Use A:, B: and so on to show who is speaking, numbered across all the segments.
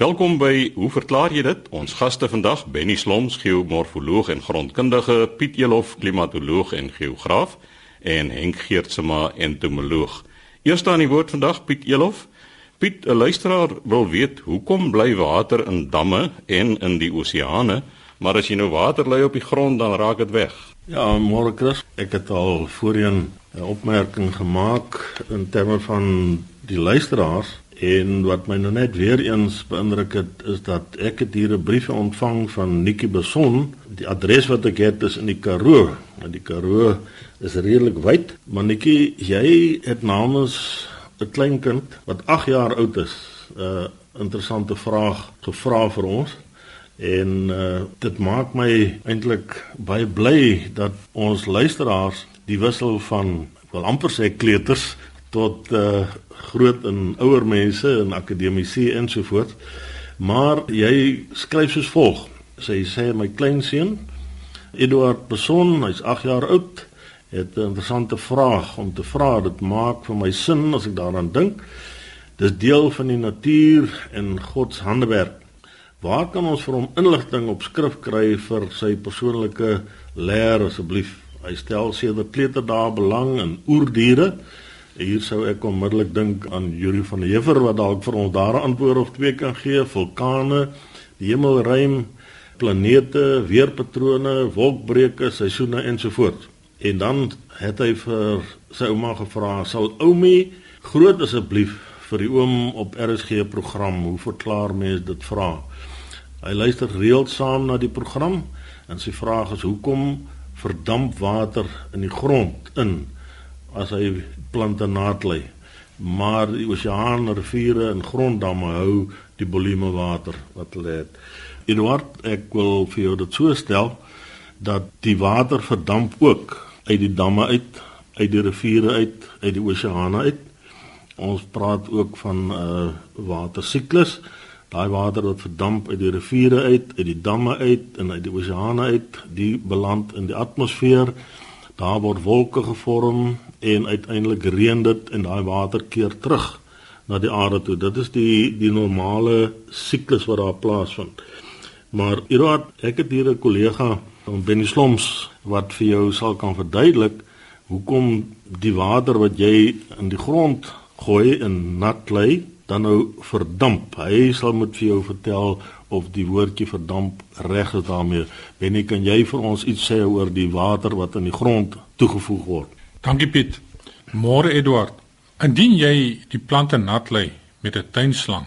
A: Welkom by Hoe verklaar jy dit? Ons gaste vandag Benny Sloms, geomorfoloog en grondkundige, Piet Elof, klimatoloog en geograaf en Henk Geertsma, entomoloog. Eerste aan die woord vandag Piet Elof. Piet, 'n luisteraar wil weet hoekom bly water in damme en in die oseane, maar as jy nou water lê op die grond dan raak dit weg.
B: Ja, môre Chris, ek het al voorheen 'n opmerking gemaak in terme van die luisteraars en wat my nou net weer eens beïndruk het is dat ek het hier 'n brief ontvang van Nikki Beson. Die adres wat ek het is in die Karoo. En die Karoo is redelik wyd, maar Nikki, jy het namens 'n klein kind wat 8 jaar oud is, 'n uh, interessante vraag gevra vir ons. En uh, dit maak my eintlik baie bly dat ons luisteraars die wissel van wil amper sê kleuters tot uh, groot en ouer mense en akademici ensovoorts. Maar jy skryf soos volg. Sy sê my kleinseun Eduard Beson, hy's 8 jaar oud, het 'n interessante vraag om te vra. Dit maak vir my sin as ek daaraan dink. Dis deel van die natuur en God se handewerk. Waar kan ons vir hom inligting op skrif kry vir sy persoonlike leer asseblief? Hy stel sedert kleuterdae belang in oerdiere Hier sou ek onmiddellik dink aan Yuri van der Heever wat dalk vir ons daar 'n antwoord of twee kan gee, vulkane, die hemelruim, planete, weerpatrone, wolkbreuke, seisoene ensovoorts. En dan het hy vir sy ouma gevra, "Sal oumie groot asseblief vir die oom op RSG program, hoe verklaar mens dit vra?" Hy luister gereeld saam na die program en sy vraag is: "Hoekom verdamp water in die grond in?" As hy plante naatlei. Maar die oseaan, riviere en gronddamme hou die volume water wat hulle het. Eduard, ek wil vir jou dit so stel dat die water verdamp ook uit die damme uit, uit die riviere uit, uit die oseane uit. Ons praat ook van 'n uh, watersiklus. Daai water wat verdamp uit die riviere uit, uit die damme uit en uit die oseane uit, die beland in die atmosfeer. Daar word wolke gevorm en uiteindelik reën dit en daai water keer terug na die aarde toe. Dit is die die normale siklus wat daar plaasvind. Maar Irad, ek het hier 'n kollega van Benny Sloms wat vir jou sal kan verduidelik hoekom die water wat jy in die grond gooi en nat lê, dan nou verdamp. Hy sal moet vir jou vertel of die woordjie verdamp reg is daarmee. Benny, kan jy vir ons iets sê oor die water wat in die grond toegevoeg word?
C: Dankie Piet. Môre Eduard. Indien jy die plante nat lê met 'n tuinslang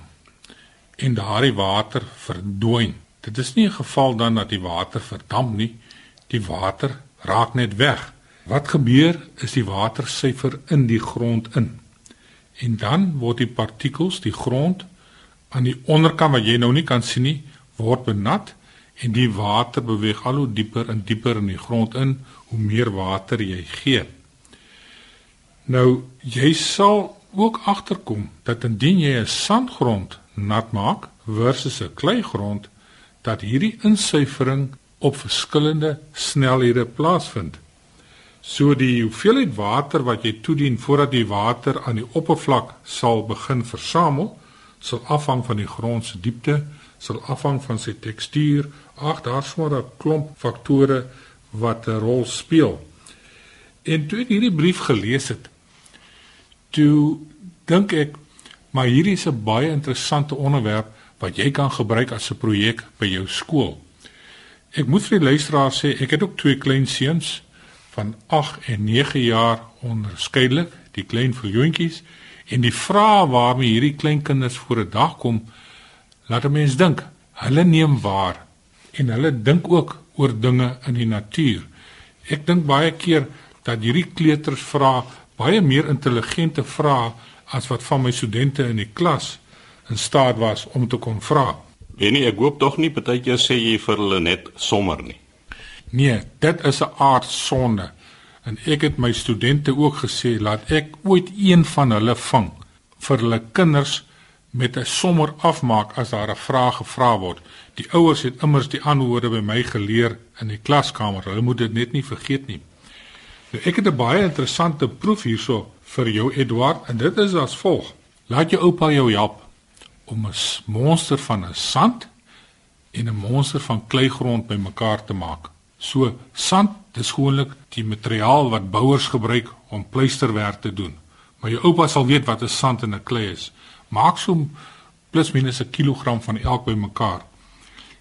C: en daardie water verdwyn, dit is nie 'n geval dan dat die water verdamp nie, die water raak net weg. Wat gebeur is die water syfer in die grond in. En dan word die partikels, die grond aan die onderkant wat jy nou nie kan sien nie, word benat en die water beweeg al hoe dieper en dieper in die grond in hoe meer water jy gee. Nou jy sal ook agterkom dat indien jy 'n sandgrond nat maak versus 'n kleigrond dat hierdie insuifering op verskillende snelhede plaasvind. So die hoeveelheid water wat jy toedien voordat die water aan die oppervlak sal begin versamel, sal afhang van die grond se diepte, sal afhang van sy tekstuur. Ag, daar's maar 'n klomp faktore wat 'n rol speel. En toe ek hierdie brief gelees het, toe dink ek maar hierdie is 'n baie interessante onderwerp wat jy kan gebruik as 'n projek by jou skool. Ek moet vir die luisteraars sê ek het ook twee klein seuns van 8 en 9 jaar onderskeidelik, die klein verjoontjies en die vrae waarmee hierdie klein kinders voor 'n dag kom laat 'n mens dink. Hulle neem waar en hulle dink ook oor dinge in die natuur. Ek dink baie keer dat hierdie kleuters vra baie meer intelligente vrae as wat van my studente in die klas in staat was om te kon vra.
A: En ek hoop tog nie partykeer sê jy vir hulle net sommer nie.
C: Nee, dit is 'n aard sonde. En ek het my studente ook gesê laat ek ooit een van hulle vang vir hulle kinders met 'n sommer afmaak as daar 'n vraag gevra word. Die ouers het immers die antwoorde by my geleer in die klaskamer. Hulle moet dit net nie vergeet nie. Nou, ek het 'n baie interessante proef hierso vir jou Edward en dit is as volg. Laat jou oupa jou help om 'n monster van 'n sand en 'n monster van kleigrond bymekaar te maak. So sand, dis gewoonlik die materiaal wat bouers gebruik om pleisterwerk te doen. Maar jou oupa sal weet wat 'n sand en 'n klei is. Maak so plus minus 'n kilogram van elk bymekaar.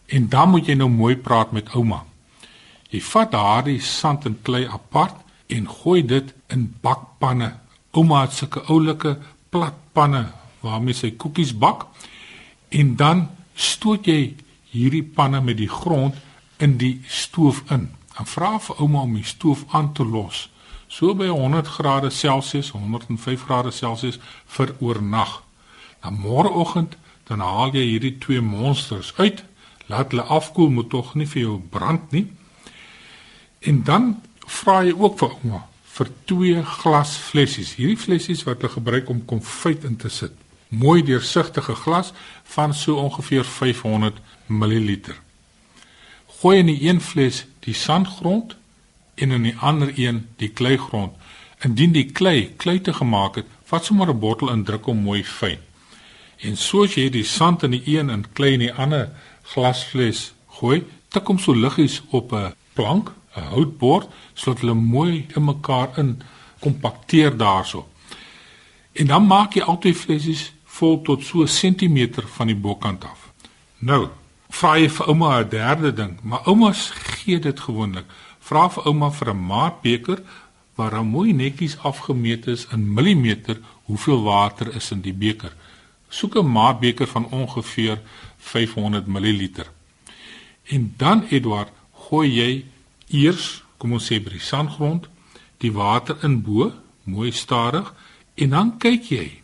C: En dan moet jy nou mooi praat met ouma. Jy vat daardie sand en klei apart en gooi dit in bakpanne. Ouma het sulke oulike platpanne waarmee sy koekies bak en dan stoot jy hierdie panne met die grond in die stoof in. Dan vra vir ouma om die stoof aan te los. So by 100 grade Celsius, 105 grade Celsius vir oornag. Dan môreoggend dan haal jy hierdie twee monsters uit. Laat hulle afkoel, moet tog nie vir jou brand nie. En dan vra jy ook vir ouma vir twee glas flessies. Hierdie flessies wat hulle gebruik om konfyt in te sit. Mooi deursigtige glas van so ongeveer 500 ml. Gooi in die een fles die sandgrond en in die ander een die kleigrond. Indien die klei kluite gemaak het, vat sommer 'n bottel in druk hom mooi fyn. En soos jy die sand in die een en klei in die ander glasfles gooi, tik hom so liggies op 'n plank, 'n houtbord, sodat hulle mooi in mekaar in kompakteer daarso. En dan maak jy altyd flessies vol tot so 'n sentimeter van die bokant af. Nou, vra jy vir ouma 'n derde ding, maar oumas gee dit gewoonlik. Vra vir ouma vir 'n maatbeker waar dan mooi netjies afgemeet is in millimeter hoeveel water is in die beker. Soek 'n maatbeker van ongeveer 500 ml. En dan Edward, gooi jy eers, kom ons sê by die sandgrond, die water in bo, mooi stadig en dan kyk jy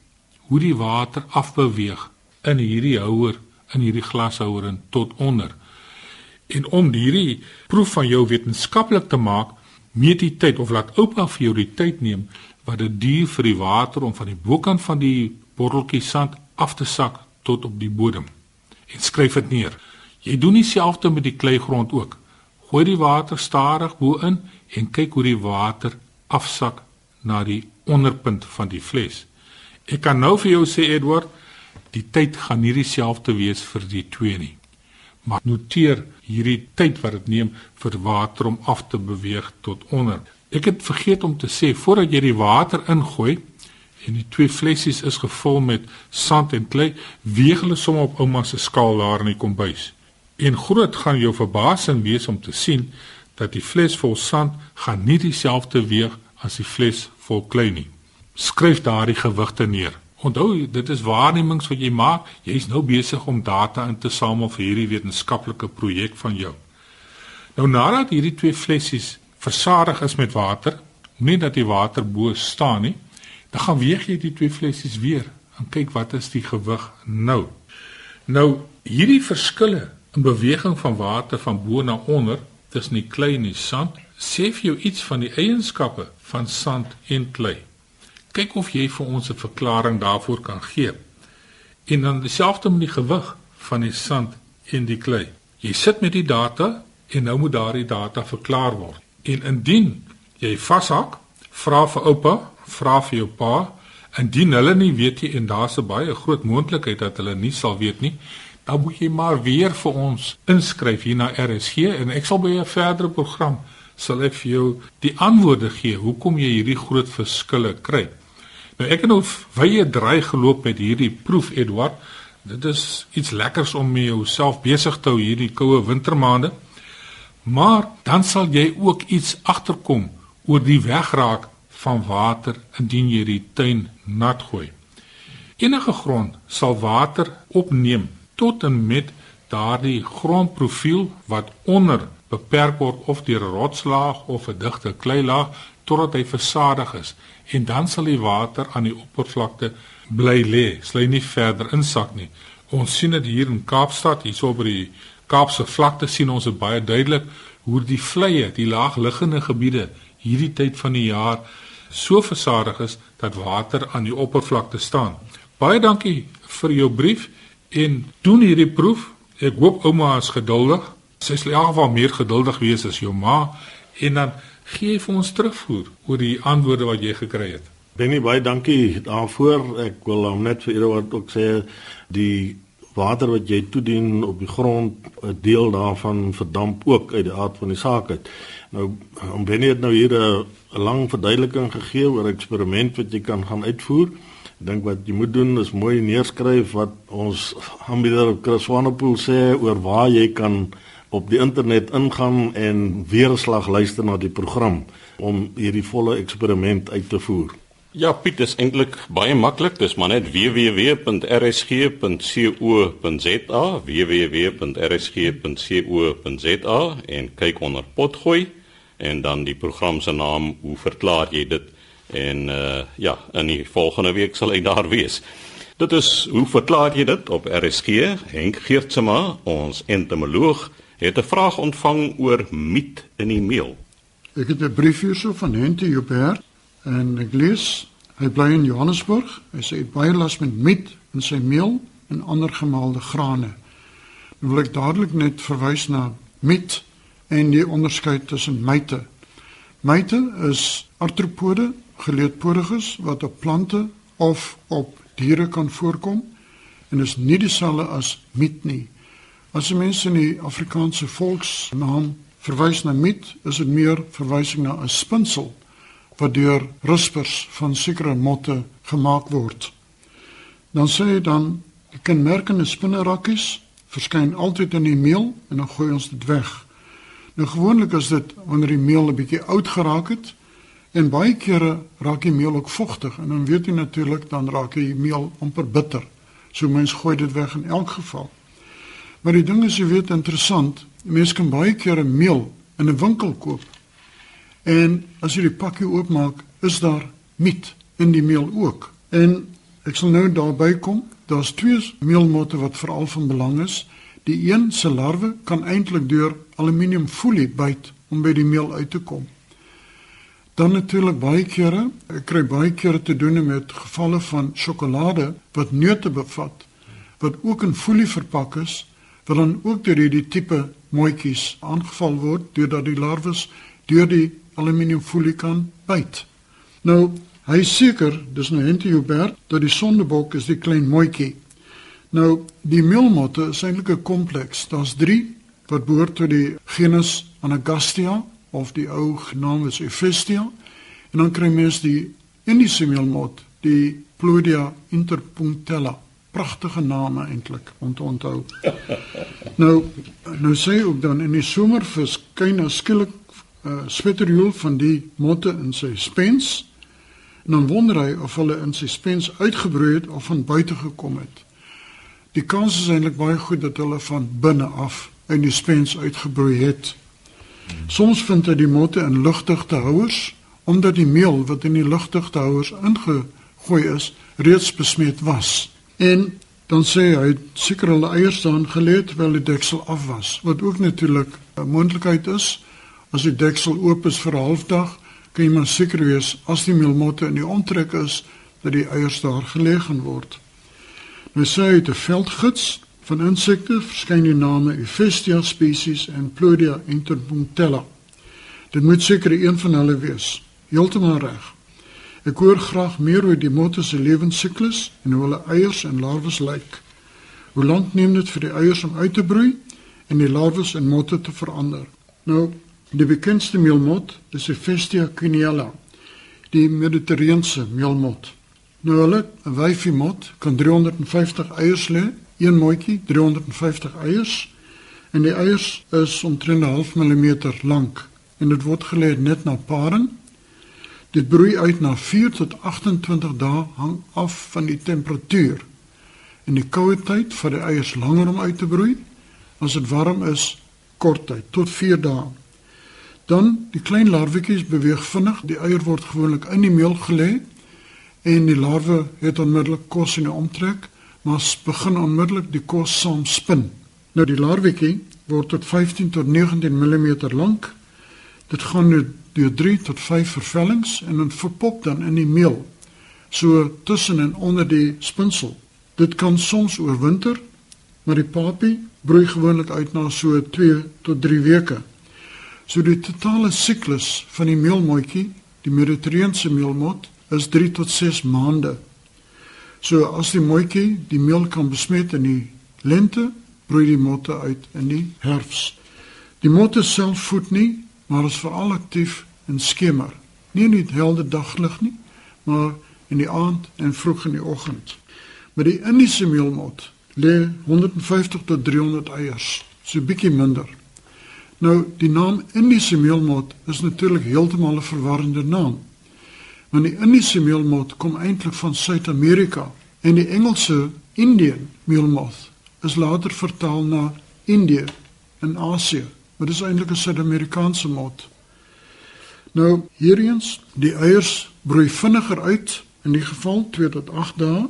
C: hoe die water afbeweeg in hierdie houer in hierdie glashouer en tot onder. En om hierdie proef van jou wetenskaplik te maak, meet die tyd of laat oupa vir jou die tyd neem wat dit duur vir die water om van die bokant van die botteltjie sand af te sak tot op die bodem. En skryf dit neer. Jy doen dieselfde met die kleigrond ook. Gooi die water stadig bo-in en kyk hoe die water afsak na die onderpunt van die fles. Ek kan nou vir jou sê Edward, die tyd gaan nie dieselfde wees vir die twee nie. Maar noteer hierdie tyd wat dit neem vir water om af te beweeg tot onder. Ek het vergeet om te sê voordat jy die water ingooi en die twee flessies is gevul met sand en klei, weeg hulle sommer op ouma se skaal daar in die kombuis. En groot gaan jou verbasing wees om te sien dat die fles vol sand gaan nie dieselfde weeg as die fles vol klei nie. Skryf daardie gewigte neer. Onthou, dit is waarnemings wat jy maak. Jy's nou besig om data in te samel vir hierdie wetenskaplike projek van jou. Nou nadat hierdie twee flessies versadig is met water, nie dat die water bo staan nie, dan gaan weeg jy die twee flessies weer en kyk wat is die gewig nou. Nou hierdie verskille in beweging van water van bo na onder tussen die klei en die sand sê vir jou iets van die eienskappe van sand en klei kyk of jy vir ons 'n verklaring daarvoor kan gee. En dan dieselfde met die gewig van die sand en die klei. Jy sit met die data en nou moet daardie data verklaar word. En indien jy vashak, vra vir oupa, vra vir jou pa, indien hulle nie weet nie en daar's 'n baie groot moontlikheid dat hulle nie sal weet nie, dan moet jy maar weer vir ons inskryf hier na RSG en ek sal by 'n verdere program sal ek vir jou die antwoorde gee hoekom jy hierdie groot verskille kry. Nou ek het nou wye draai geloop met hierdie proef Edward. Dit is iets lekkers om mee jouself besig te hou hierdie koue wintermaande. Maar dan sal jy ook iets agterkom oor die wegraak van water indien jy die tuin nat gooi. Enige grond sal water opneem tot en met daardie grondprofiel wat onder beperk word of deur 'n rotslaag of 'n digte kleilaag totdat hy versadig is en dan sal die water aan die oppervlakte bly lê, sal hy nie verder insak nie. Ons sien dit hier in Kaapstad, hierso by die Kaapse vlakte sien ons dit baie duidelik hoe die vlei, die laagliggende gebiede hierdie tyd van die jaar so versadig is dat water aan die oppervlakte staan. Baie dankie vir jou brief en doen hierdie proef. Ek hoop ouma is geduldig. Sy sal in elk geval meer geduldig wees as jou ma en dan gee vir ons terugvoer oor die antwoorde wat jy gekry het.
B: Benny baie dankie daarvoor. Ek wil hom net vir Edward ook sê die water wat jy toedien op die grond 'n deel daarvan verdamp ook uit die aard van die saak uit. Nou om Benny het nou hier 'n lang verduideliking gegee oor 'n eksperiment wat jy kan gaan uitvoer. Dink wat jy moet doen is mooi neerskryf wat ons aanbieder Chris Swanepoel sê oor waar jy kan op die internet ingaan en weerslag luister na die program om hierdie volle eksperiment uit te voer.
A: Ja, Piet, is eintlik baie maklik. Dis maar net www.rsg.co.za, www.rsg.co.za en kyk onder potgooi en dan die program se naam, hoe verklaar jy dit? En uh ja, in die volgende week sal hy daar wees. Dit is hoe verklaar jy dit op RSG? Henk Geertsma, ons entomoloog, het 'n vraag ontvang oor miet in die meel.
D: Ek het 'n brief hierso van Hente Joubert en ek lees hy bly in Johannesburg. Hy sê hy het baie las met miet in sy meel en ander gemaalde grane. Nou wil ek dadelik net verwys na miet en die onderskeid tussen myte. Myte is artropode, geleedpodiges wat op plante of op diere kan voorkom en is nie dieselfde as miet nie. As mense in die Afrikaanse volksnaam verwys na miet, is dit meer verwysing na 'n spinsel wat deur ruspers van sekere motte gemaak word. Dan sê hy dan die kenmerkende spinnerakkies verskyn altyd in die meel en dan gooi ons dit weg. Nou gewoonlik is dit wanneer die meel 'n bietjie oud geraak het en baie kere raak die meel ook vochtig en dan weet jy natuurlik dan raak die meel amper bitter. So mens gooi dit weg in elk geval. Maar die ding is jy weet interessant, mense kan baie kere meel in 'n winkel koop. En as jy die pakkie oopmaak, is daar miet in die meel ook. En ek sal nou daarby kom, daar's twee meelmotte wat veral van belang is. Die een se larwe kan eintlik deur aluminiumfolie byt om by die meel uit te kom. Dan natuurlik baie kere, ek kry baie kere te doen met gevalle van sjokolade wat neute bevat wat ook in folie verpak is wat dan ook deur hierdie tipe mooitjies aangeval word deurdat die larwes deur die aluminiumfolie kan byt. Nou, hy seker, dis nou Hente Hubert, dat die sondebok is die klein mooitjie. Nou, die meelmotte is eintlik 'n kompleks. Daar's 3 wat behoort tot die genus Anagastia of die ou naam is Ephestia. En dan kry mens die Indiese meelmot, die Plodia interpunctella pragtige name eintlik om te onthou. nou nou sê ook dan in die somer verskyn skielik 'n uh, eh, spetterjoel van die motte in sy spens. En dan wonder hy of hulle in sy spens uitgebroei het of van buite gekom het. Die kans is eintlik baie goed dat hulle van binne af in die spens uitgebroei het. Soms vind hy die motte in lugdigte houers omdat die meel wat in die lugdigte houers ingegooi is reeds besmet was. En dan sê hy seker hulle eiers staan gelê terwyl die deksel af was, wat ook natuurlik 'n moontlikheid is. As die deksel oop is vir 'n halfdag, kan jy maar seker wees as die meelmotte in die omtrek is dat die eiers daar gelê gaan word. Nou sê hy te veldgids van insekte verskyn die name Ephestia species en Plodia interpunctella. Dit moet seker een van hulle wees. Heeltemal reg. Ek hoor graag meer oor die motte se lewensiklus en hoe hulle eiers en larwes lyk. Hoe lank neem dit vir die eiers om uit te broei en die larwes in motte te verander? Nou, die bekendste meelmot is Ephestia quiniella, die mediterrane meelmot. Nou hulle, 'n wyfie mot kan 350 eiers lê, een motjie 350 eiers en die eiers is omtrent 'n half millimeter lank en dit word gelê net na paring Dit broei uit na 4 tot 28 dae hang af van die temperatuur. In die koue tyd vat die eiers langer om uit te broei. As dit warm is, kort tyd tot 4 dae. Dan die klein larwetjies beweeg vinnig. Die eier word gewoonlik in die meel gelê en die larwe het onmiddellik kos in die omtrek, maar begin onmiddellik die kos saam spin. Nou die larwetjie word tot 15 tot 19 mm lank. Dit gaan nou deur 3 tot 5 vervellings en dan verpop dan in die meel so tussen en onder die spinsel. Dit kan soms oorwinter, maar die papie broei gewoonlik uit na so 2 tot 3 weke. So die totale siklus van die meelmotjie, die mediterrane meelmot, is 3 tot 6 maande. So as die motjie die meel kan besmet in die lente broei die motte uit in die herfs. Die motte self voed nie, maar is veral aktief in skemer. Nie die helder daglig nie, maar in die aand en vroeg in die oggend. Met die Indiese meelmot lê 150 tot 300 eiers, so bietjie minder. Nou die naam Indiese meelmot is natuurlik heeltemal 'n verwarrende naam. Want die Indiese meelmot kom eintlik van Suid-Amerika en die Engelse Indian meelmot is later vertaal na Indië in Asië. Maar dit is eintlik 'n Suid-Amerikaanse mot. Nou hierheen, die eiers broei vinniger uit in die geval 2 tot 8 dae.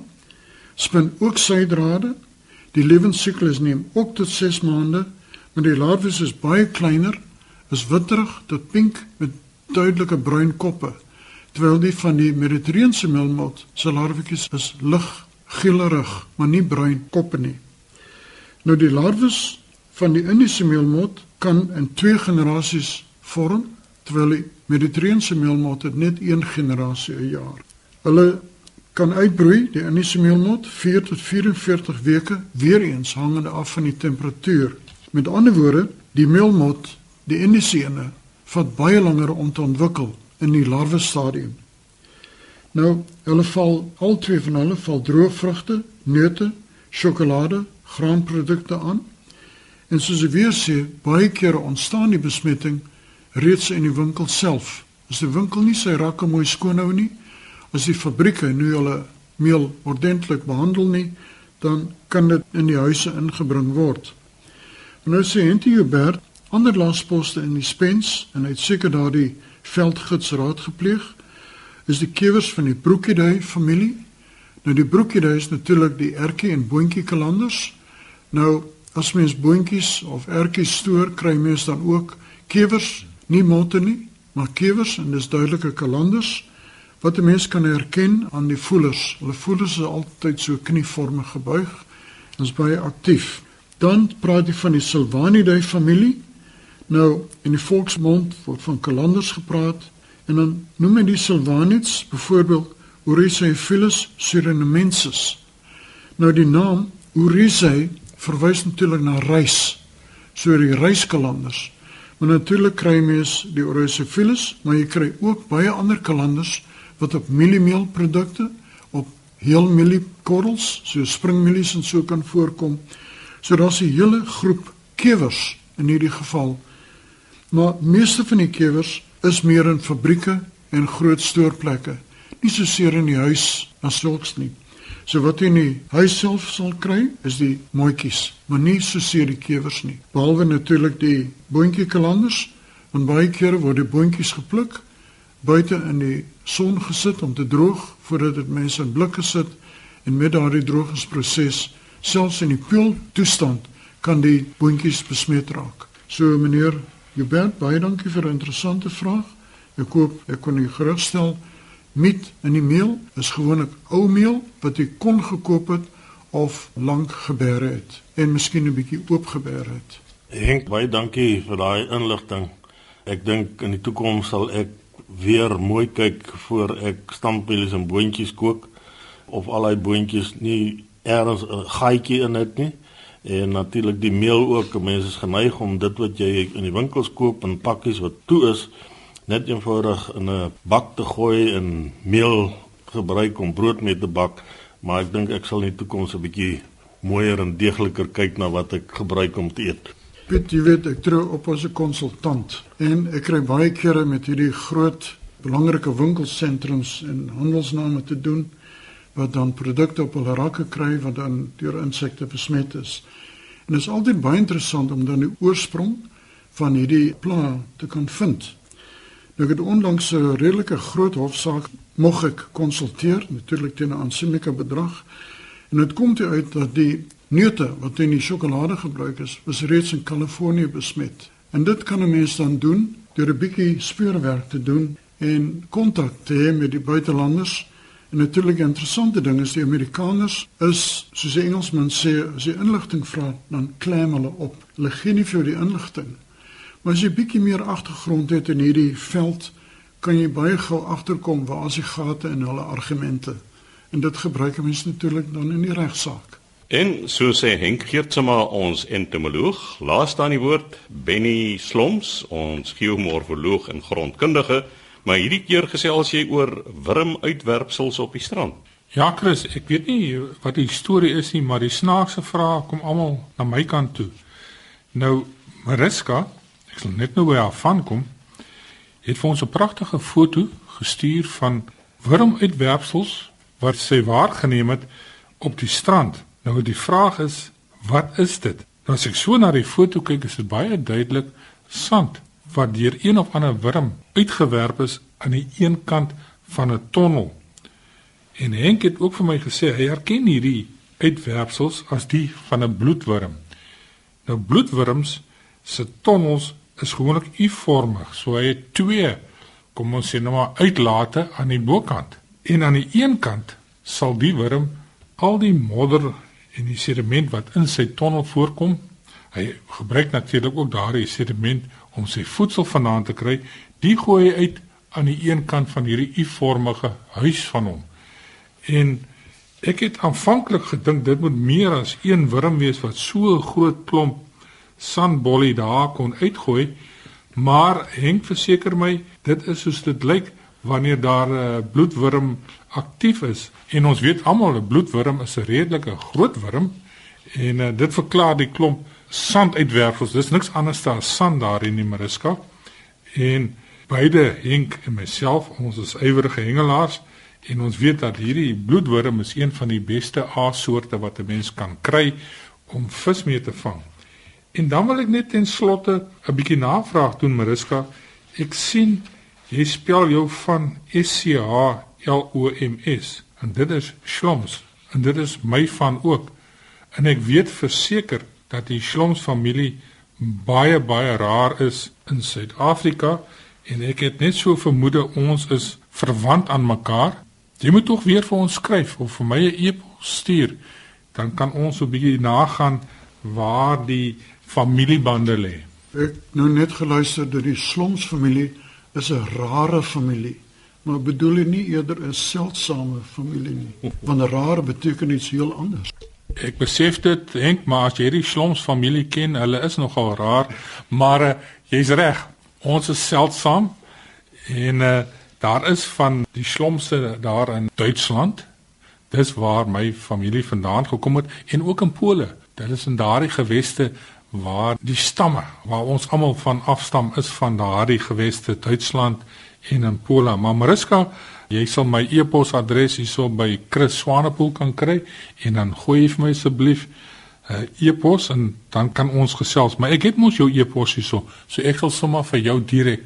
D: Spin ook sy drade. Die lewensiklus neem ook tot 6 maande, maar die larwes is baie kleiner, is witterig tot pink met duidelike bruin koppe, terwyl die van die Mediterrane meelmot se larwetjies is lig geelerig, maar nie bruin koppe nie. Nou die larwes van die Indiese meelmot kan in twee generasies vorm, terwyl die Mediterrane meelmot net een generasie 'n jaar. Hulle kan uitbroei die Indiese meelmot 4 tot 44 weke, weer eens hangende af van die temperatuur. Met ander woorde, die meelmot, die Indiese ene, vat baie langer om te ontwikkel in die larwe stadium. Nou, hulle val al twee van hulle val droë vrugte, neute, sjokolade, graanprodukte aan. En soos ek weer sê, baie kere ontstaan die besmetting reeds in die winkel self. As die winkel nie sy rakke mooi skoon hou nie, as die fabrieke nie hulle meel ordentlik behandel nie, dan kan dit in die huise ingebring word. En nou sê Henty Hubert, ander laasposte in die spens en hy het seker daardie veldgids raad gepleeg, is die kewers van die Broekiedui familie. Nou die Broekiedui is natuurlik die ertjie en boontjie kalanders. Nou as mens boontjies of ertjies stoor, kry mens dan ook kewers, nie motte nie, maar kewers en dis duidelike kalanders wat 'n mens kan herken aan die voelers. Hulle voelers is altyd so knievormig gebuig. Ons baie aktief. Dan praat jy van die Silvanidae familie. Nou in die volksmond word van kalanders gepraat en dan noem hy die Silvanids byvoorbeeld Oryzaephilus surinamensis. Nou die naam Oryzae verwys natuurlik na rys. So die ryskalanders. Maar natuurlik kry mens die Oryzophilus, maar jy kry ook baie ander kalanders wat op mieliemeelprodukte, op heel mieliekorrels, so springmielies en so kan voorkom. So daar's 'n hele groep kewers in hierdie geval. Maar meeste van die kewers is meer in fabrieke en groot stoorplekke, nie so seer in die huis as sulks nie. So wat jy in huis self sal kry, is die mooitjies, maar nie so seer die kewers nie. Behalwe natuurlik die boontjiekelanders, want baie kere word die boontjies gepluk, buite in die son gesit om te droog voordat dit mense in blikke sit en met daardie drogingsproses, selfs in die koel toestand, kan die boontjies besmet raak. So meneer Jubert, baie dankie vir 'n interessante vraag. Ek hoop ek kon u gerugstel Miet in die meel is gewoonlik ou meel wat jy kon gekoop het of lank gebeere het en miskien 'n bietjie oop gebeere het.
B: Henk, baie dankie vir daai inligting. Ek dink in die toekoms sal ek weer mooi kyk voor ek stampies en boontjies kook of al daai boontjies nie eers 'n gaatjie in het nie. En natuurlik die meel ook. Mense is geneig om dit wat jy in die winkels koop in pakkies wat toe is net eenvoudig in 'n bak te gooi en meel gebruik om brood mee te bak, maar ek dink ek sal in die toekoms 'n bietjie mooier en deegliker kyk na wat ek gebruik om te eet.
D: Piet, jy weet ek trou op as 'n konsultant en ek kry baie kere met hierdie groot belangrike winkelsentrums en handelsname te doen wat dan produkte op hulle rakke kry wat dan deur insekte besmet is. En dit is altyd baie interessant om dan die oorsprong van hierdie pla te kan vind. Nou ek het onlangs 'n redelike groot hofsaak moeg ek konsulteer, natuurlik teen 'n aansienlike bedrag. En dit kom uit dat die neute wat in die sjokolade gebruik is, was reeds in Kalifornië besmet. En dit kan 'n mens dan doen deur 'n bietjie speurwerk te doen en kontak te hê met die buitelanders. En natuurlik 'n interessante ding is die Amerikaners is soos die Engelsman sê, as jy inligting vra, dan klam hulle op. Hulle gee nie vir die inligting Maar as jy bietjie meer agtergrond het in hierdie veld, kan jy baie gou agterkom waar as die gate in hulle argumente. En dit gebruik mense natuurlik dan in die regsaak.
A: En so sê Henk Geertsma ons entomoloog, laaste aan die woord Benny Sloms, ons geomorfoloog en grondkundige, maar hierdie keer gesels jy oor wurmuitwerpsels op die strand.
C: Ja Chris, ek weet nie wat die storie is nie, maar die snaakse vrae kom almal na my kant toe. Nou Mariska, ek sal net nou by haar van kom, het vir ons 'n pragtige foto gestuur van wurmuitwerpsels wat sy waargeneem het op die strand. Nou die vraag is, wat is dit? Nou as ek so na die foto kyk, is dit baie duidelik sand wat deur een of ander wurm uitgewerp is aan die een kant van 'n tonnel. En Henk het ook vir my gesê hy herken hierdie uitwerpsels as die van 'n bloedwurm. Nou bloedwurms se tonnels is gewoonlik U-vormig, so hy het twee kom ons sê nou maar uitlate aan die bokant. En aan die een kant sal die wurm al die modder en die sediment wat in sy tonnel voorkom, hy gebruik natuurlik ook daardie sediment om sy voedsel vandaan te kry, die gooi hy uit aan die een kant van hierdie U-vormige huis van hom. En ek het aanvanklik gedink dit moet meer as een wurm wees wat so 'n groot klomp sandbollie daar kon uitgooi, maar Henk verseker my dit is soos dit lyk wanneer daar 'n bloedwurm aktief is. En ons weet almal 'n bloedwurm is 'n redelike groot wurm en uh, dit verklaar die klomp sanduitwerpsels. Dis niks anders as sand daar in die Mariska. En beide Henk en myself, ons is ywerige hengelaars en ons weet dat hierdie bloedworm is een van die beste aassoorte wat 'n mens kan kry om vis mee te vang. En dan wil ek net ten slotte 'n bietjie navraag doen Mariska. Ek sien jy spel jou van S C H L O M S en dit is Shloms en dit is my van ook. En ek weet verseker dat die Shloms familie baie baie rar is in Suid-Afrika en ek het net so vermoed ons is verwant aan mekaar. Jy moet tog weer vir ons skryf of vir my 'n e-pos stuur dan kan ons 'n bietjie nagaan waar die familiebande lê.
D: Ek nou net geluister dat die Sloms familie is 'n rare familie. Maar bedoel jy nie eerder 'n seldsame familie nie? Want rare beteken iets heel anders.
C: Ek besef dit, Henk, maar as jy die Sloms familie ken, hulle is nogal raar, maar uh, jy's reg. Ons is seldsaam en uh, daar is van die Slomse daar in Duitsland. Dis waar my familie vandaan gekom het en ook in Pole. Dit is in daardie geweste waar die stamme waar ons almal van afstam is van daardie geweste Duitsland en in Pole. Maar Mariska Jy sal my e-posadres hierso by Chris Swanepoel kan kry en dan gooi vir my asseblief 'n uh, e-pos en dan kan ons gesels. Maar ek het mos jou e-pos hierso, so ek sal sommer vir jou direk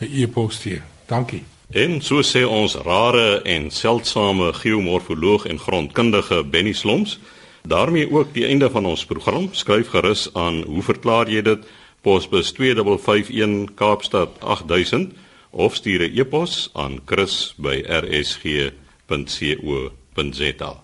C: 'n e-pos stuur. Dankie.
A: En so sê ons rare en seldsame geomorfoloog en grondkundige Benny Sloms. Daarmee ook die einde van ons program. Skryf gerus aan hoe verklaar jy dit? Posbus 2551 Kaapstad 8000 of stuur 'n e-pos aan chris@rsg.co.za